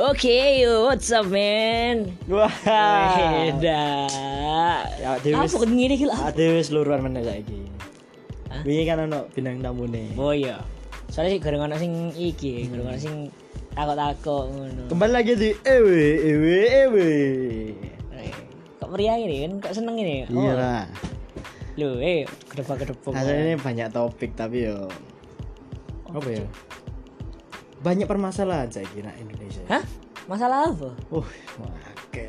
Oke, what's up man? Wah. Beda. Ya dhewe Apa ngene iki wis luruan meneh saiki. Hah? Wingi kan ono bintang tamune. Oh iya. Soalnya sih gareng ana sing iki, gareng ana sing takok-takok ngono. Kembali lagi di ewe ewe ewe. Eh, Kok meriah ini kan? Kok seneng ini? Iya lah. Loh, eh, kedepok-kedepok. Asal ini banyak topik tapi yo apa ya? Banyak permasalahan saya kira Indonesia. Hah? Masalah apa? Uh, oke.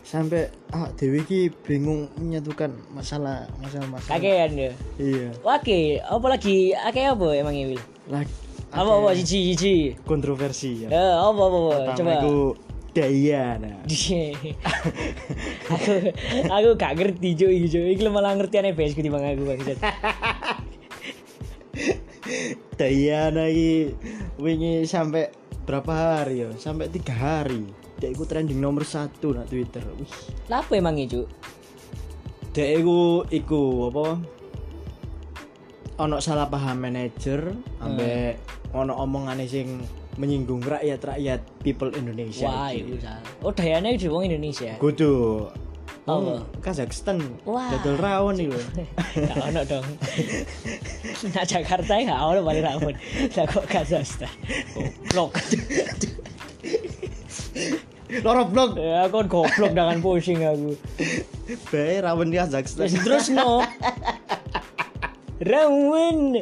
Sampai ah Dewi ki bingung menyatukan masalah masalah masalah. Kakean ya. Iya. Oke, apa lagi? Ake apa emangnya Wil? Lagi Apa apa cici cici? kontroversi ya. Eh, apa apa? apa? Coba. aku Dayana. aku aku gak ngerti jo iki jo iki malah ngerti aneh bes ketimbang aku bangsat Dayana iki wingi sampai berapa hari ya? Sampai tiga hari. Dek iku trending nomor satu nak Twitter. Wih. apa emangnya jo Dek iku iku apa? Ono salah paham manajer ambek ono omongane sing menyinggung rakyat-rakyat people Indonesia. wah itu salah oh Dayana itu wong Indonesia Kudu. Apa? Hmm, Kazakhstan. Wah. Dodol rawon iki lho. gak ono dong nah Jakarta ya gak ono balik rambut lah kok Kazakhstan goblok Loro blok. ya aku kan goblok dengan pusing aku Bae rawon di Kazakhstan. terus no rawon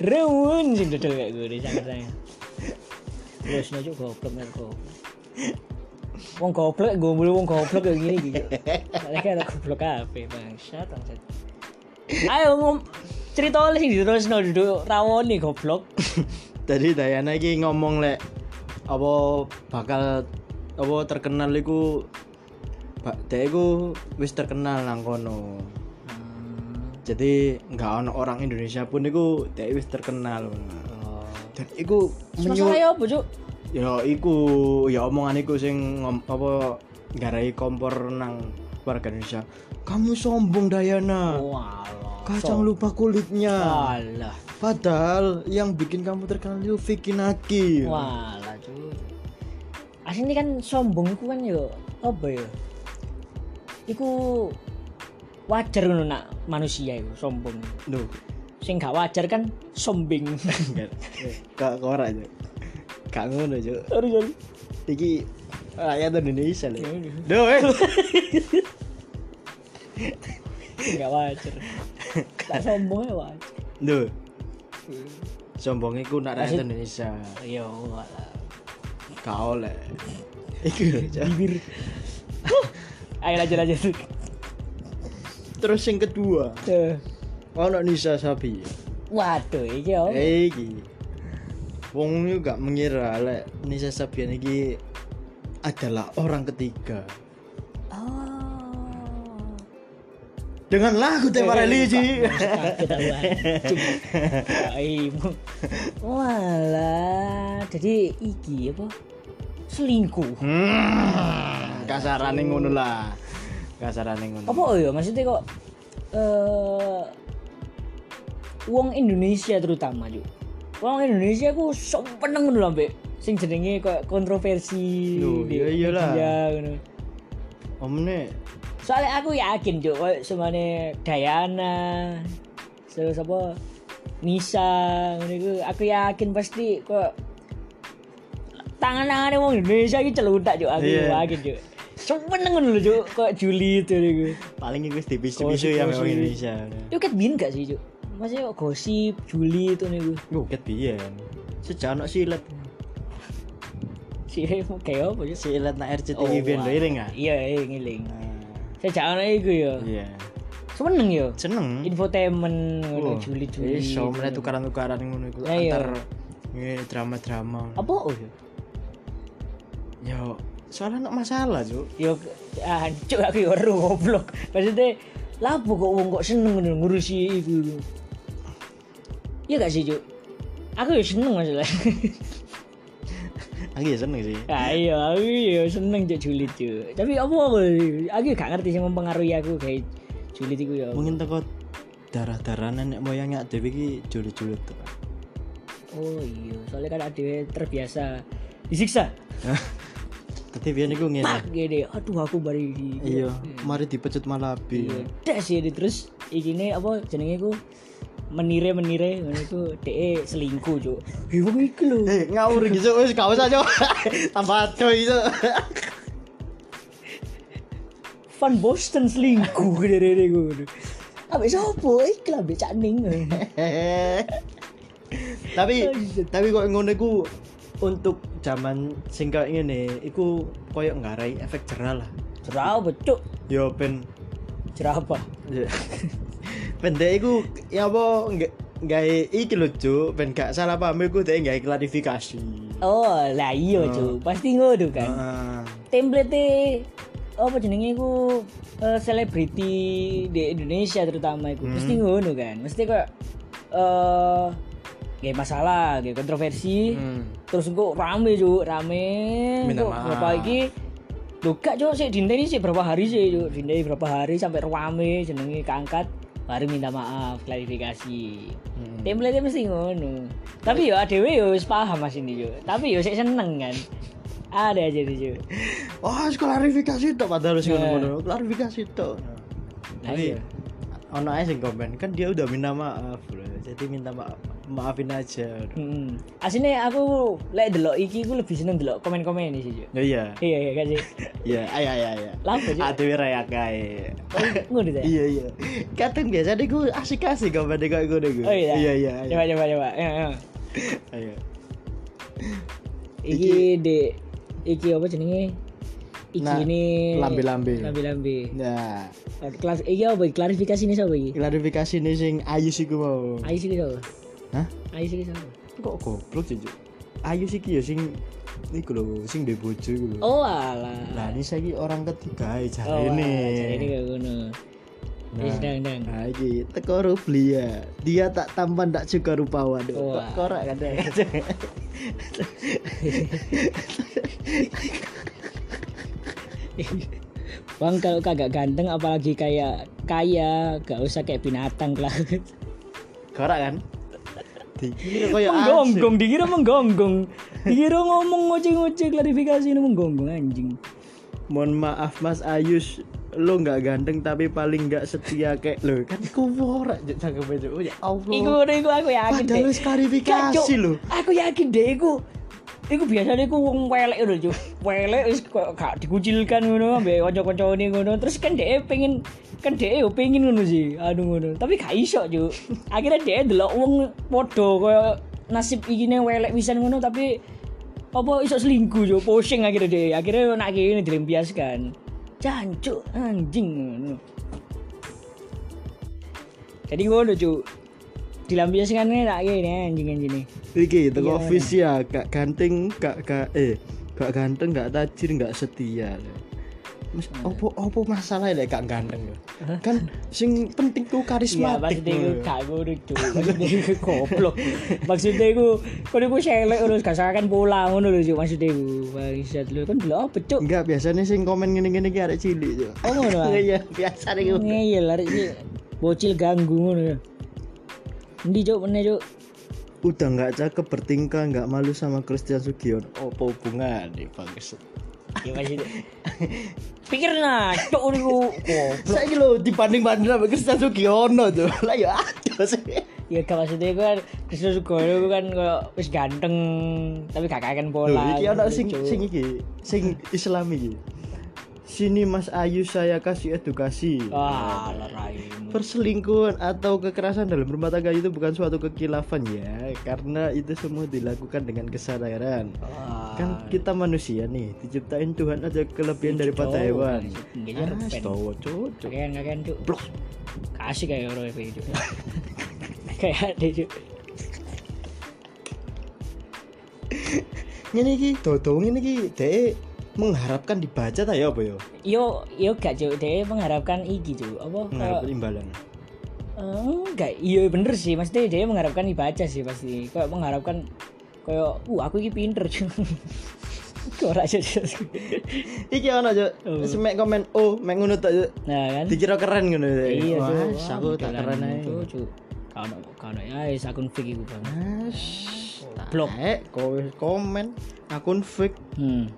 rawon sing dodol kayak gue di Jakarta ya terus no juga goblok nek goblok Wong goblok gue mulu wong goblok kayak gini gitu. Mereka ada goblok apa bangsat bangsat. Ayo ngom cerita oleh sing terus no duduk rawon nih goblok. Tadi Dayana iki ngomong lek apa bakal apa terkenal iku Pak Dek iku wis terkenal nang kono. Jadi nggak ono orang Indonesia pun iku Dek wis terkenal. Dan iku menyu Masalah ya apa cuk? Ya iku ya omongan iku sing ngom, apa garai kompor nang warga Indonesia. Kamu sombong Dayana. Walah. Kacang lupa kulitnya. Walah. Padahal yang bikin kamu terkenal itu Vicky Naki. Walah cuk. Asli kan sombong iku kan yo apa ya? Iku wajar ngono nak manusia iku sombong. Duh, Sing gak wajar kan sombing. enggak. Kak ora aja. Kak ngono, Cuk. Sorry sorry. Iki rakyat Indonesia lho. Duh, eh. Gak wajar. Gak sombong ya wajar. Duh. Sombong iku nak rakyat Indonesia. Yo walah. Gak oleh. Iku. Bibir. Ayo lanjut lanjut. Terus yang kedua, Tuh. ono Nisa Sabi. Waduh, iki. Eh, iki. Wong itu gak mengira lek Nisa Sabian iki adalah orang ketiga Oh. dengan lagu tema religi. Walah, jadi iki apa? Selingkuh. Hmm, kasarane ngono lah. Kasarane ngono. Apa ya maksudnya kok eh wong Indonesia terutama juga. Wong Indonesia ku sok peneng ngono lho sing jenenge kok kontroversi Loh, di iya iyalah. media ngono. Omne Soalnya aku yakin juk koyo semane Dayana terus apa Nisa ngono iku aku yakin pasti kok tangan-tangannya wong Indonesia iki celutak juk aku Iya. yakin juk. Seneng ngono lho juk kok Juli itu niku. paling iku wis tipis-tipis ya Gosip-gosip. Indonesia. Itu ket bin gak sih juk? Maksudnya kok gosip Juli itu niku. Lu ket biyen. Sejak ono silet. Sih kayak apa juk? Silet nak RCTI biyen wah. lho iring ah. Iya, iya ngiling. Sejak ana iku ya. Iya. Seneng ya. Seneng. Infotainment ngono Oh, Juli-Juli. Iso meneh tukaran-tukaran ngono iku Lah, iya. antar ngene drama-drama. Apa oh ya? Yo, soalnya nak masalah, Cuk. Yo hancur aku yo goblok. Maksudnya lapo kok wong kok seneng ngurusi iku. Iya gak sih, Cuk? Aku yo seneng masalah. Aku ya seneng sih. Ayo, aku yo seneng Cuk Juli, Cuk. Tapi apa apa? Aku gak ngerti sing mempengaruhi aku kayak Juli iku yo. Mungkin teko darah-darah nenek moyangnya Dewi iki julit-julit tuh. Oh iya, soalnya kan ada terbiasa disiksa. TV niku ngene. pak gede aduh aku bari di Iya, mari dipecut malabi. Iya, das ya terus ikine apa jenenge ku menire menire iku dhek selingkuh cuk. Wong iki lho. Eh, ngawur gitu wis gak usah cok. Tambah ado gitu. Van Boston selingkuh gede ku Ambek sopo? Iki lah ambek Cak Ning. Tapi tapi kok ngono iku untuk zaman sing kaya ngene iku koyo ngarai efek jerah lah. cerah apa cuk? Yo ben. Cerah apa. Pendek iku ya apa nggak gawe iki lho Cuk, ben gak salah paham iku dhek gawe klarifikasi. oh lah iya cuk. Pasti ngono kan. Heeh. template apa jenenge iku eh, selebriti di Indonesia terutama iku. Mesti ngono kan. Mesti kayak eh kayak masalah kayak kontroversi. Hmm. terus kok rame cuk rame. Kok berapa iki gak cuk sih dinteni sih berapa hari sih cuk? Dinteni berapa hari sampai rame jenenge keangkat baru minta maaf klarifikasi Hmm. template mesti ngono tapi yo adewe yo wis paham mas ini yo tapi yo sik seneng kan ada aja nih cuk Wah, oh, klarifikasi tok padahal wis ngono-ngono. Klarifikasi tok. Nah, Tapi iya. ono ae sing komen kan dia udah minta maaf loh. Jadi minta maaf maafin aja. Hmm. Aslinya aku lek delok iki aku lebih seneng delok komen-komen ini sih Ya iya. iya iya kan sih Iya, ayo ayo ayo. Lapo, Cuk? Ade raya kae. oh, ngono ta Iya iya. Kadang biasa deh gue asik-asik komen deh kayak gue. oh iya Iya iya. ayo. coba coba coba ya, ya. Ayo. iki de iki apa jenenge iki Nah, ini lambe-lambe. lambe-lambe Nah, kelas iki apa klarifikasi ini siapa iki klarifikasi nih sing Ayu sih gue mau. Ayu sih siapa Hah? Ayu sih siapa Kok goblok Cuk? Ayu sih ya sing iku lho, sing de bojo iku lho. oh alah Lah ini saya orang ketiga ya oh ini. alah, ini kayak ngono Wis dang dang Nah, iki teko Ruflia. Dia tak tampan tak suka rupawan. Wah. Kok korak kan. Bang kalau kagak ganteng apalagi kayak kaya gak usah kayak binatang lah korak kan? Dikira koyo asik. menggonggong dikira menggonggong dikira ngomong ngoceh-ngoceh klarifikasi ini menggonggong anjing Mohon maaf Mas Ayus, lo nggak ganteng tapi paling nggak setia kayak lo kan iku worak juk cakep aja. Oh ya Allah. Iku iku aku yakin wis klarifikasi lho. Aku yakin deh iku. Iku biasanya iku wong welek ngono, Cuk. Welek wis kok gak dikucilkan ngono ambek kanca-kancane ngono. Terus kan dhek pengen kan dhek yo pengen ngono sih. Aduh ngono. Tapi gak iso, Cuk. Akhirnya dhek delok wong padha kaya nasib ikine welek pisan ngono tapi apa iso selingkuh Cuk. Pusing akhirnya dhek. Akhirnya nak kene dilempiaskan. Jancuk anjing ngono. Jadi ngono, Cuk. Dilampiaskan enak kene anjing anjing Iki teko Iya, office ya, gak ganteng, gak gak eh gak ganteng, gak tajir, gak setia. Mas, opo opo masalah lek gak ganteng ya? Kan sing penting tuh Iya, karismatik. maksudnya lho. gak ngono cuk. Maksudnya iku goblok. Maksudnya iku kono iku selek terus gak sakan pola ngono lho cuk maksudnya iku. Bangsat lho kan delok apa cuk? Enggak, biasanya sing komen ngene-ngene ki arek cilik, Cuk. Oh ngono ah. Iya, biasa nih Ngeyel arek iki bocil ganggu ngono ya. Endi cuk meneh cuk? Udah nggak cakep bertingkah, nggak malu sama Christian Sugiono. Apa hubungan nih bagus? Ya maksudnya. Pikir nah, cuk niku. Saya lo dibanding banding sama Christian Sugiono tuh, lah ya ada sih. Ya gak maksudnya iku kan Kristus Sugoro iku kan koyo wis ganteng tapi gak Loh, pola. iki ana sing sing iki, sing Islam iki. Sini Mas Ayu saya kasih edukasi. Leraimu. Perselingkuhan atau kekerasan dalam rumah tangga itu bukan suatu kekilafan ya, karena itu semua dilakukan dengan kesadaran. Wah. Kan kita manusia nih, diciptain Tuhan ada kelebihan daripada Cowok, hewan. Nggak Ah, cuk. Blok. Kasih kayak orang itu. Kayak cuk. Ngene iki, dodong ngene iki, dhek mengharapkan dibaca ta ya apa ya? Yo yo gak cuk. Dia mengharapkan iki cuk. Apa? Mengharapkan imbalan. eh, enggak. Iya bener sih. Maksudnya dia mengharapkan dibaca sih pasti. Kayak mengharapkan kayak uh aku iki pinter. Kok ora aja Iki ana aja, Oh. semek komen, oh, mek ngono tak. Nah kan. dikira keren ngono. Iya Wah, cuk. aku tak keren ae. Itu cuk. Kalau kalau ya wis akun fake iku bang. Mas, Blok. Eh, kowe komen akun fake. Hmm.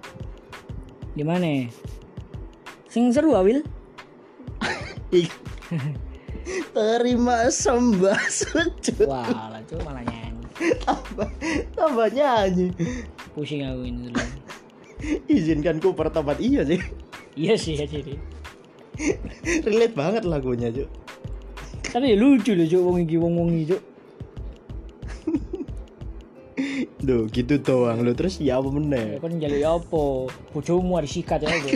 Gimana? Sing seru Awil? Ih. Terima sembah sujud. Wah, lah malah nyanyi. Tambah, tambah nyanyi. Pusing aku ini dulu. Izinkan ku bertobat iya sih. Iya sih ya jadi. Relate banget lagunya, Cuk. Tapi ya lucu loh cuk wong iki wong wong iki cuk. Duh, gitu doang lo terus ya apa Ya meneh? kan jaluk ya apa? Bojomu ada sikat ya apa?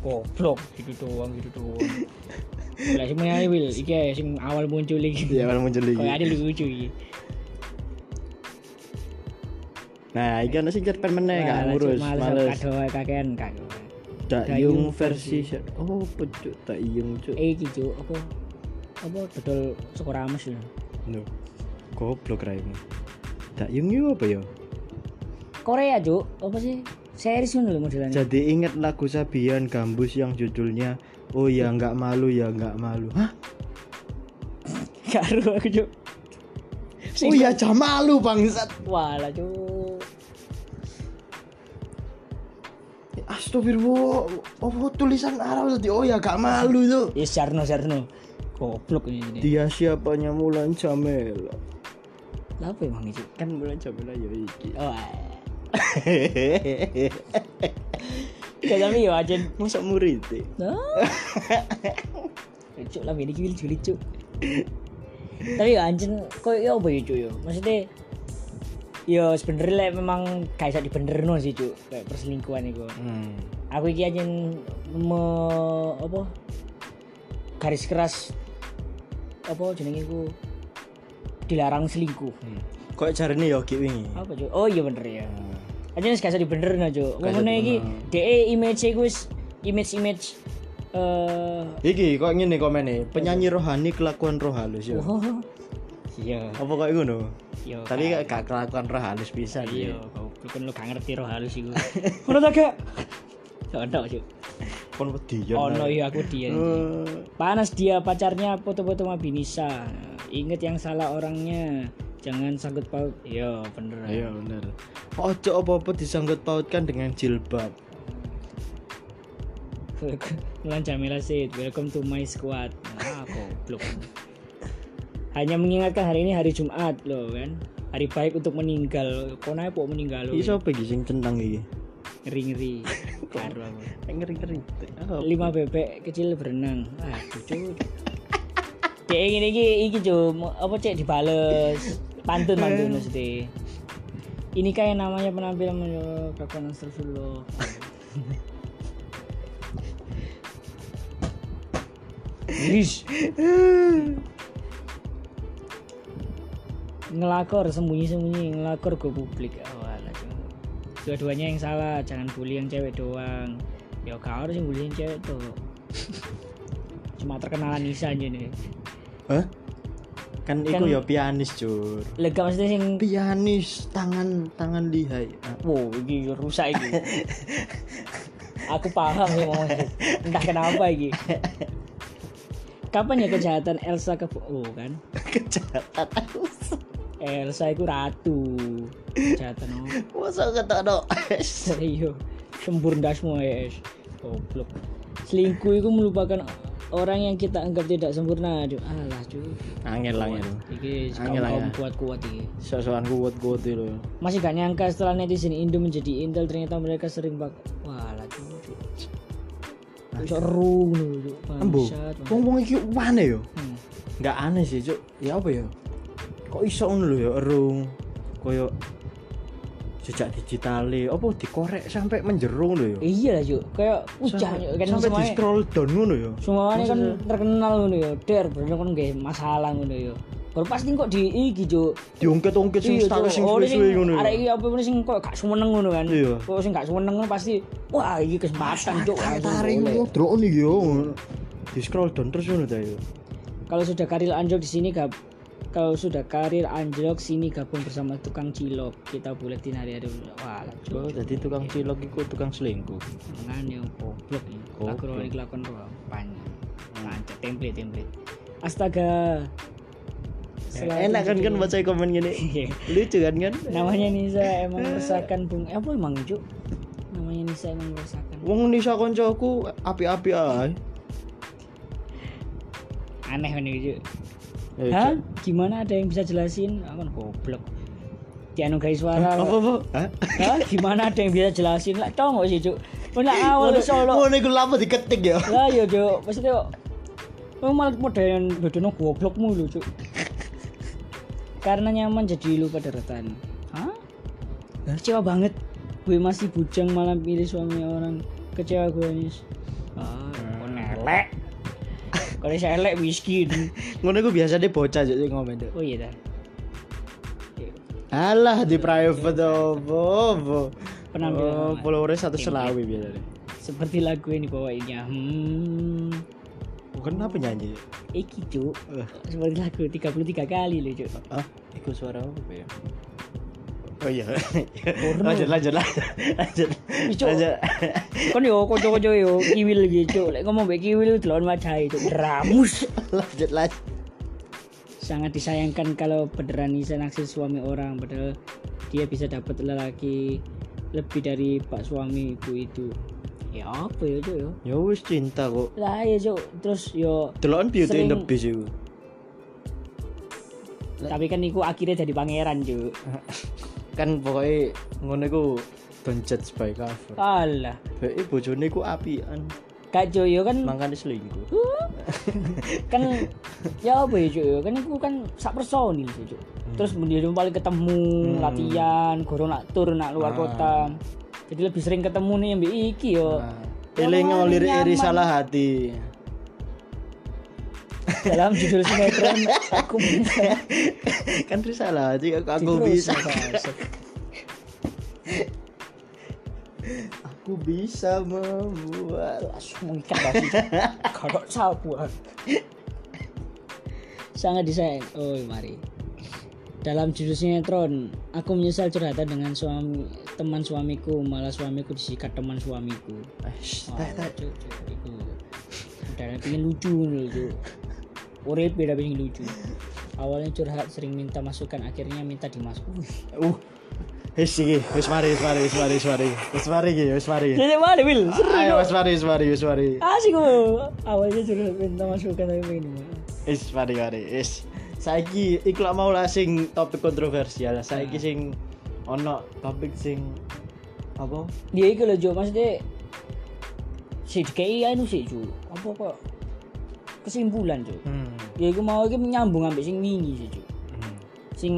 Goblok gitu doang gitu doang. Lah sing menyanyi Wil, iki sing awal muncul iki. Ya kalau muncul Kayak lagi. ada lucu iki. Nah, iki ana sing cepet meneh gak Cuk, ngurus, males males. kado kakean kado. Tak yung versi Oh, pecuk tak yung, Cuk. Eh iki cuk apa apa dodol soko rames lho. Loh. Goblok raimu. Tak yung apa ya? Korea cuk, apa sih? Series ngono modelannya. Jadi ingat lagu Sabian Gambus yang judulnya Oh ya nggak malu ya nggak malu. Hah? Karo aku cuk. Oh ya jam malu bangsat. Walah cuk. Astagfirullah. Oh tulisan Arab tadi. Oh ya gak malu tuh. Ya Sarno Sarno. Goblok ini. ini. Dia siapanya Mulan Jamela. Lah apa emang itu? Kan Mulan Jamela ya iki. Oh. Kayak tapi ya aja. Masa murid. Lucu lah ini lucu lucu. Tapi ya anjen kok ya apa cuy ya? Maksudnya Ya sebenernya lah memang kayak bisa dibenerno sih cuy Kayak perselingkuhan itu Hmm. Aku iki anjen me, apa garis keras apa jenenge ku dilarang selingkuh hmm. Kok carane ya ki wingi. apa cuy oh iya bener ya aja gak usah dibenerno cuy Gak usah ngomongnya iki. DE image ku wis image image eh Iki kok ngene komene, penyanyi rohani kelakuan roh halus ya. oh iya Apa kok ngono? iya Tapi gak gak kelakuan roh halus bisa iya dia. kau kan lu gak ngerti roh halus iku ngono ta gak Ono cuy Kon wedi ya. ono iya aku dia Eh, Panas dia pacarnya foto-foto sama Binisa. Ingat yang salah orangnya. Jangan sangkut paut. Iya bener. Iya bener. Ojo apa-apa disangkut pautkan dengan jilbab. Mulan Jamila said, welcome to my squad. Nah, goblok. Hanya mengingatkan hari ini hari Jumat loh kan. Hari baik untuk meninggal. Kok naik kok meninggal loh. Iki sapa iki sing centang iki? Ngeri-ngeri. Karo aku. Ngeri-ngeri. Oh. Lima bebek kecil berenang. Aduh cuy. Cek ini iki iki cuy. Apa cek dibales. Pantun pantun maksudnya. Ini kayak namanya penampilan menurut kakuan astagfirullah. Ish. ngelakor sembunyi-sembunyi ngelakor ke publik oh, alah, cuy. dua-duanya yang salah jangan bully yang cewek doang ya kau harus yang bully yang cewek tuh cuma terkenalan Nisa aja nih Hah? Kan iku Kan- ya pianis, Cur. lega maksudnya sing Pianis tangan tangan lihai. Ah, wow ini rusak ini aku paham sih ngomong itu. entah kenapa ini kapan ya kejahatan Elsa ke oh kan Kejahatan. Elsa itu ratu kejahatan Masa kata do. Serius Sembur dasmu es Goblok Selingkuh itu melupakan orang yang kita anggap tidak sempurna Aduh alah cuy Angel angel. Iki Angel, kaum kaum angel. kuat-kuat iki Sosokan kuat kuat itu. Masih gak nyangka setelah netizen Indo menjadi Intel ternyata mereka sering bak Walah cuy cuy. Seru cuy Embo. Bangsat, bangsat. Wong wong iki aneh yo. Hmm. Enggak aneh sih, Cuk. Ya apa ya? Kok iso ngono lho ya erung. Koyo jejak digitale apa dikorek sampai menjerung lho ya. Iya lah cuy Kayak ucah Sampai, kan sampai di scroll down ngono ya. semuanya kan terkenal ngono ya Der bener kan gak masalah ngono ya Baru pasti kok di iki cuy Diungkit-ungkit sing Iya, status sing Oh, suwe-suwe ngono. ya. Arek iki apa sing kok gak seneng ngono kan. Iya. Kok sing gak kan pasti wah iki kesempatan langsung Tarik ngono yo. Di scroll down terus ngono ta yo. Kalau sudah karir anjlok di sini gab kalau sudah karir anjlok sini gabung bersama tukang cilok kita buletin hari-hari wah Oh, cuk. jadi tukang cilok iku tukang selingkuh. Makanya goblok iki. Goblok. Laku ora kelakon ro panjang. Lancar template template. Astaga. Setelah Enak kan kan baca komen gini. Iya. Lucu kan kan? Namanya Nisa emang meresahkan bung apa emang cuk? namanya Nisa emang merasakan Wong Nisa koncoku api-api ae. aneh kan gitu Eh, Hah? Gimana ada yang bisa jelasin? Aku goblok. Dianugerahi suara. Apa apa? Hah? Hah? Gimana ada yang bisa jelasin? Lah tau gak sih, Cuk? Mana awal solo. Oh, niku lama diketik ya. Lah ya, Cuk. Maksudnya Lu malah modern dodono goblok mulu, Cuk. Karena nyaman jadi lupa daratan. Hah? Kecewa banget. Gue masih bujang malah pilih suami orang. Kecewa gue nih. Ah, kok nelek. Kalau saya elek miskin. Ngono iku biasane bocah jadi ngomong. Dek. Oh iya dah. Alah di private apa apa. Penampilan Oh, followernya satu selawi biasanya. seperti lagu yang dibawainnya hmm Bukan apa nyanyi? iki cuk Eh. seperti lagu 33 kali loh cuk Ah, iku suara apa ya? Oh iya. Lanjut lanjut lanjut. Lanjut. Lanjut. kan yo kocok-kocok yo kiwil gitu lek ngomong baik kiwil delon wajah itu ramus lanjut lanjut. sangat disayangkan kalau beneran Nisa naksir suami orang padahal dia bisa dapat lelaki lebih dari pak suamiku itu ya apa ya cuk yo Ya wis cinta kok. lah ya cuk terus yo Delokan Beauty in the Sering- Beast iku. tapi kan iku akhirnya jadi pangeran cuk Kan pokoknya ngono iku don't judge by cover. alah. Bae bojone iku apian, Kak Joyo kan mangkane selingkuh. kan ya apa ya cuy kan itu kan sak personil sih cuy terus dia paling ketemu latihan gorong nak tur nak luar Ah. kota. Jadi lebih sering ketemu nih mbak. Iki yo. Nah, Eling lirik iri salah hati. Dalam judul sinetron aku bisa kan risalah hati aku, aku bisa. Aku bisa membuat langsung mengikat basi kalau sapu sangat disayang. Oh mari. Dalam judul sinetron aku menyesal curhatan dengan suami teman suamiku malah suamiku disikat teman suamiku. Eh, Wah, cuk, cuk. Udah pengen lucu nih cuk. Urip beda pengen lucu. Awalnya curhat sering minta masukan, akhirnya minta dimasukin. Uh. Wis iki, wis mari, wis mari, wis mari, wis mari. Wis mari iki, wis mari. Jadi mana Wil? Ayo wis mari, wis mari, wis mari. Asik kok. Awalnya curhat minta masukan tapi pengen Wis mari, mari. Wis. Saiki iku mau lah sing topik kontroversial. Saiki sing ono topik sing apa? Dia itu loh Cuk, maksudnya si kayak anu sih Cuk. Apa kok kesimpulan Cuk. Hmm. Dia itu mau iki nyambung ambek sing wingi sih Cuk. Hmm. Sing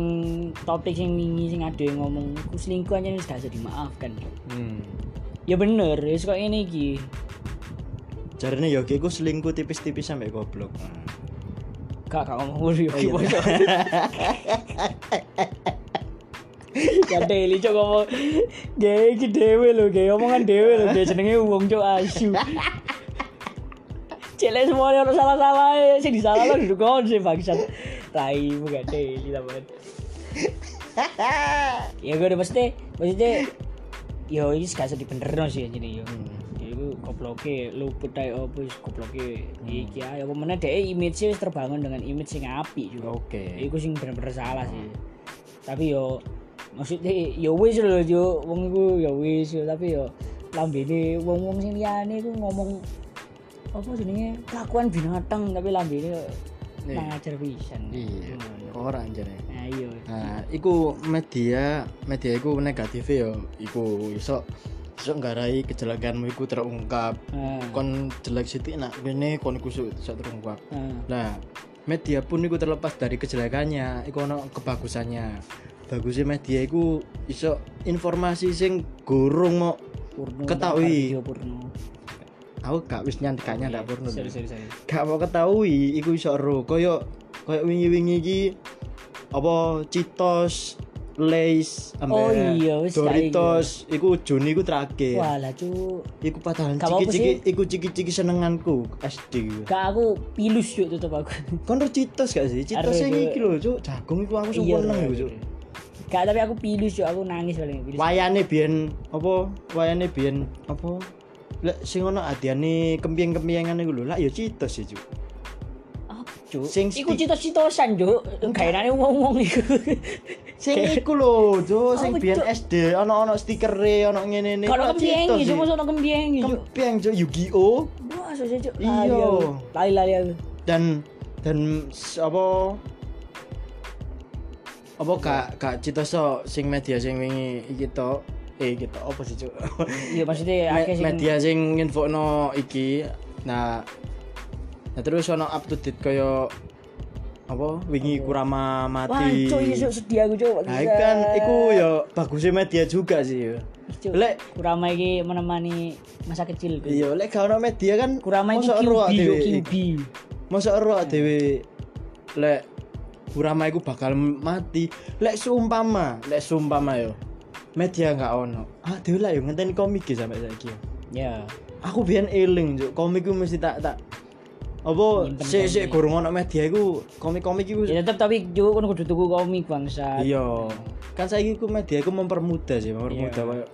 topik sing wingi sing ada yang ngomong ku selingkuh aja wis gak bisa dimaafkan Cuk. Hmm. Ya bener, wis kok ini iki. Jarine ya iku selingkuh tipis-tipis sampai goblok. Kak, kak ngomong dulu iya. bocor. Gak daily cok ngomong Gaya iki dewe lho, gaya omongan dewe lho Dia jenenge wong cok asu Celek semuanya orang salah-salah ya Sing disalah lo duduk kon sih bangsat Raimu gak daily teman Ya gue udah pasti Maksudnya Yo ini gak usah dibenerno sih jadi yo Hmm. Ya iku gobloke luput ae opo wis gobloke iki ae apa meneh dhek image wis terbangun dengan image sing apik juga. Oke. Iku sing bener-bener salah sih. Tapi yo maksudnya yo wis lho yo wong iku yo wis yo tapi yo lambene wong-wong sing liyane iku ngomong apa jenenge kelakuan binatang tapi lambene Iya. ngajar pisan. Iya. Ngono. Ora anjane. Nah iya. Nah, iku media, media iku negatif ya, iku iso iso nggarai kejelekanmu iku terungkap. Kon jelek sithik nak kene kon iku iso terungkap. nah, Nah, media pun iku terlepas dari kejelekannya, iku ono kebagusannya. Bagusnya media iku iso informasi sing gurung mau Ketahui. Purno. Aku gak wis nyantikanya ndak purno. Sorry sorry sorry. Gak mau ketahui iku iso ero koyo koyo wingi-wingi iki apa Citos Lays Oh iya, wis gak Doritos iku Juni iku terakhir. Walah cu Iku padahal Gak ciki-ciki iku ciki-ciki senenganku SD. Gak aku pilus yuk tetep aku. Kon ro Citos gak sih? Citos sing iki lho, Cuk. Jagung iku aku Iya, seneng iya, Cuk. iya. Gak tapi aku pilus yuk, aku nangis paling pilus. Wayane biyen apa? Wayane biyen apa? Lek sing ono adiane kempiyeng-kempiyengan iku lho, lah ya Citos ya, Cuk. Apa Cuk. Sing Iku citos-citosan, Cuk. Gaenane wong-wong iku. Sing iku lho, Jo, sing biyen Cuk? SD ana-ana stikere. Kalau Kok kembieng citos iki, sih? Cuk, mosok kembieng iki, Cuk. Kempiang Jo Yu-Gi-Oh Wah, sosok Cuk. Iya. Lali-lali aku. dan dan apa apa gak gak citos tok sing media sing wingi iki eh tok apa sih Cuk? Iya, maksudnya Me- sing media sing nginfono iki nah nah terus ono up to date kaya apa wingi kurama Wah, mati Cuk, iya Cuk, sedih aku, Cuk. nah kan iku ya bagusnya media juga sih ya. Lek Kurama iki menemani masa kecil. iya lek gak ono media kan Kurama iki Cuk, QB. mosok ero dhewe lek kurama iku bakal mati lek seumpama lek seumpama yo media gak ono ah dhewe lah yo ngenteni komik ya sampai saiki. Ya. aku biyen eling juk komik ku mesti tak tak apa sik sik komik. gorong ono media iku komik-komik iku Ya tetep tapi Cuk kon kudu tuku komik bangsa. iya kan saiki ku media iku mempermudah sih mempermudah koyo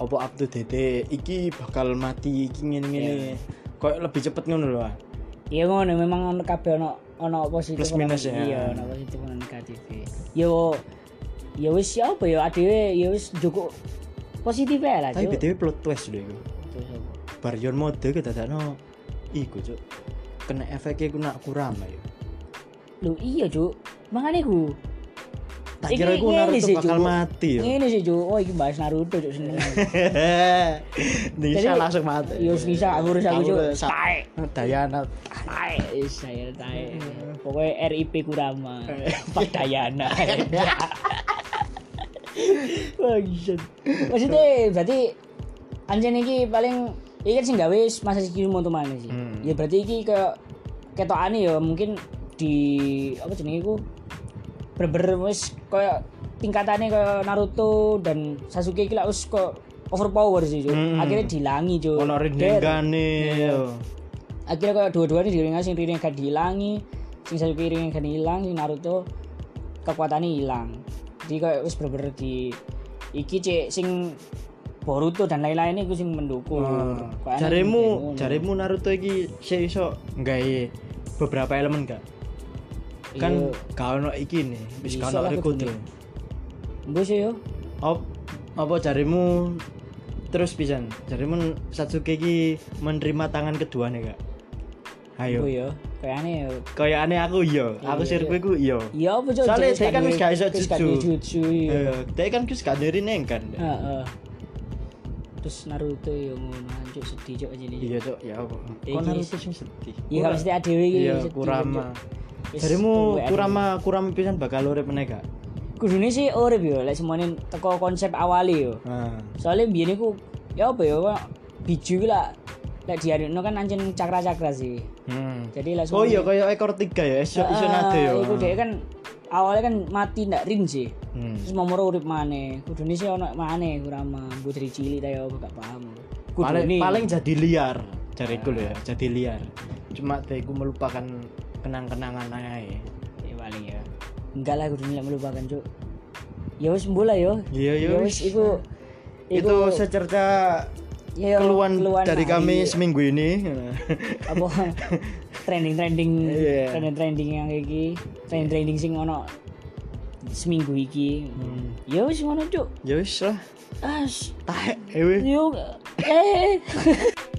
apa up to date iki bakal mati iki ngene-ngene koyo lebih cepet ngono lho ah. Iya ngono memang ono kabeh ono ono positif Plus minus ya. Iya, ono positif ono negatif. Yo ya wis ya apa ya adewe ya wis cukup positif ae lah. tapi btw plot twist Terus apa? Baryon mode kita dadakno iku cuk kena efeknya ku nak kurama ya Lho iya, Cuk. Makane ku. tak kira ngene Naruto sih, bakal mati ya Ngene sih, Cuk. Oh, iki bahas Naruto, Cuk, seneng. Nisa langsung mati Yo Nisa aku urus aku, Cuk. Tae. Dayana Tae, saya tae. Pokoknya RIP Kurama. Pak Dayana. Maksudnya berarti anjen iki paling iki kan sing gawe masa iki mau mana sih. Hmm. Ya berarti iki ke ketokane ya mungkin di apa jenenge iku bener-bener wis koyo tingkatannya kayak Naruto dan Sasuke iki lah wis kok overpower sih, Cuk. Hmm. Akhirnya dilangi, Cuk. ono rinengane yo. akhirnya kayak dua-duanya diringan sing Rinnegan gak dihilangi sing Sasuke Rinnegan gak hilang sing Naruto kekuatannya hilang jadi kayak wis bener-bener di iki cek sing Boruto dan lain-lain itu sing mendukung. Kayaknya Jaremu, jaremu Naruto iki sik iso nggawe beberapa elemen gak? Kan gak ono iki nih, wis gak ono Rikudo. Mbok sih yo Op, apa jaremu terus pisan? Jaremu Satsuki iki menerima tangan kedua nih gak? Ayo. Yo kayaknya yo Kayak aneh aku iya, aku sirku iku iya. iya apa cok Soalnya Cek, dia kan wis gak iso jutsu iya Dia kan wis gak nering kan. Heeh. terus Naruto yo ngono anjuk sedih cok aja nih Iya, Cok, ya apa? Kok Naruto sing sedih? iya gak mesti adewe iki Iya, Kurama. Jarimu. Kurama Kurama pisan bakal urip meneh gak? kudune sih urip yo lek semuanya teko konsep awali yo Nah. soalnya biyen iku ya apa ya biju lah lek diarino kan anjen cakra-cakra sih Hmm. jadi lah Oh iya kayak ekor tiga ya, iso iso nade ya. iku dhek kan awalnya kan mati ndak rin sih Hmm. terus momoro urip maneh kudune sih ono maneh kurama mbok dari cilik ta yo gak paham Paling kudune paling jadi liar, jariku lho ya, jadi liar. Cuma deku melupakan kenang-kenangan ae. ya paling ya enggak lah kudune melupakan cuk ya wis mbula yo Iya, iya, ya wis. wis iku Itu secerca ya, keluhan keluhan dari hari- kami seminggu ini. apa trending trending Iya. trending trending yang iki trending trending sing ono seminggu iki Hmm. ya wis ngono cuk Ya wis lah. as Taek ewe. yo eh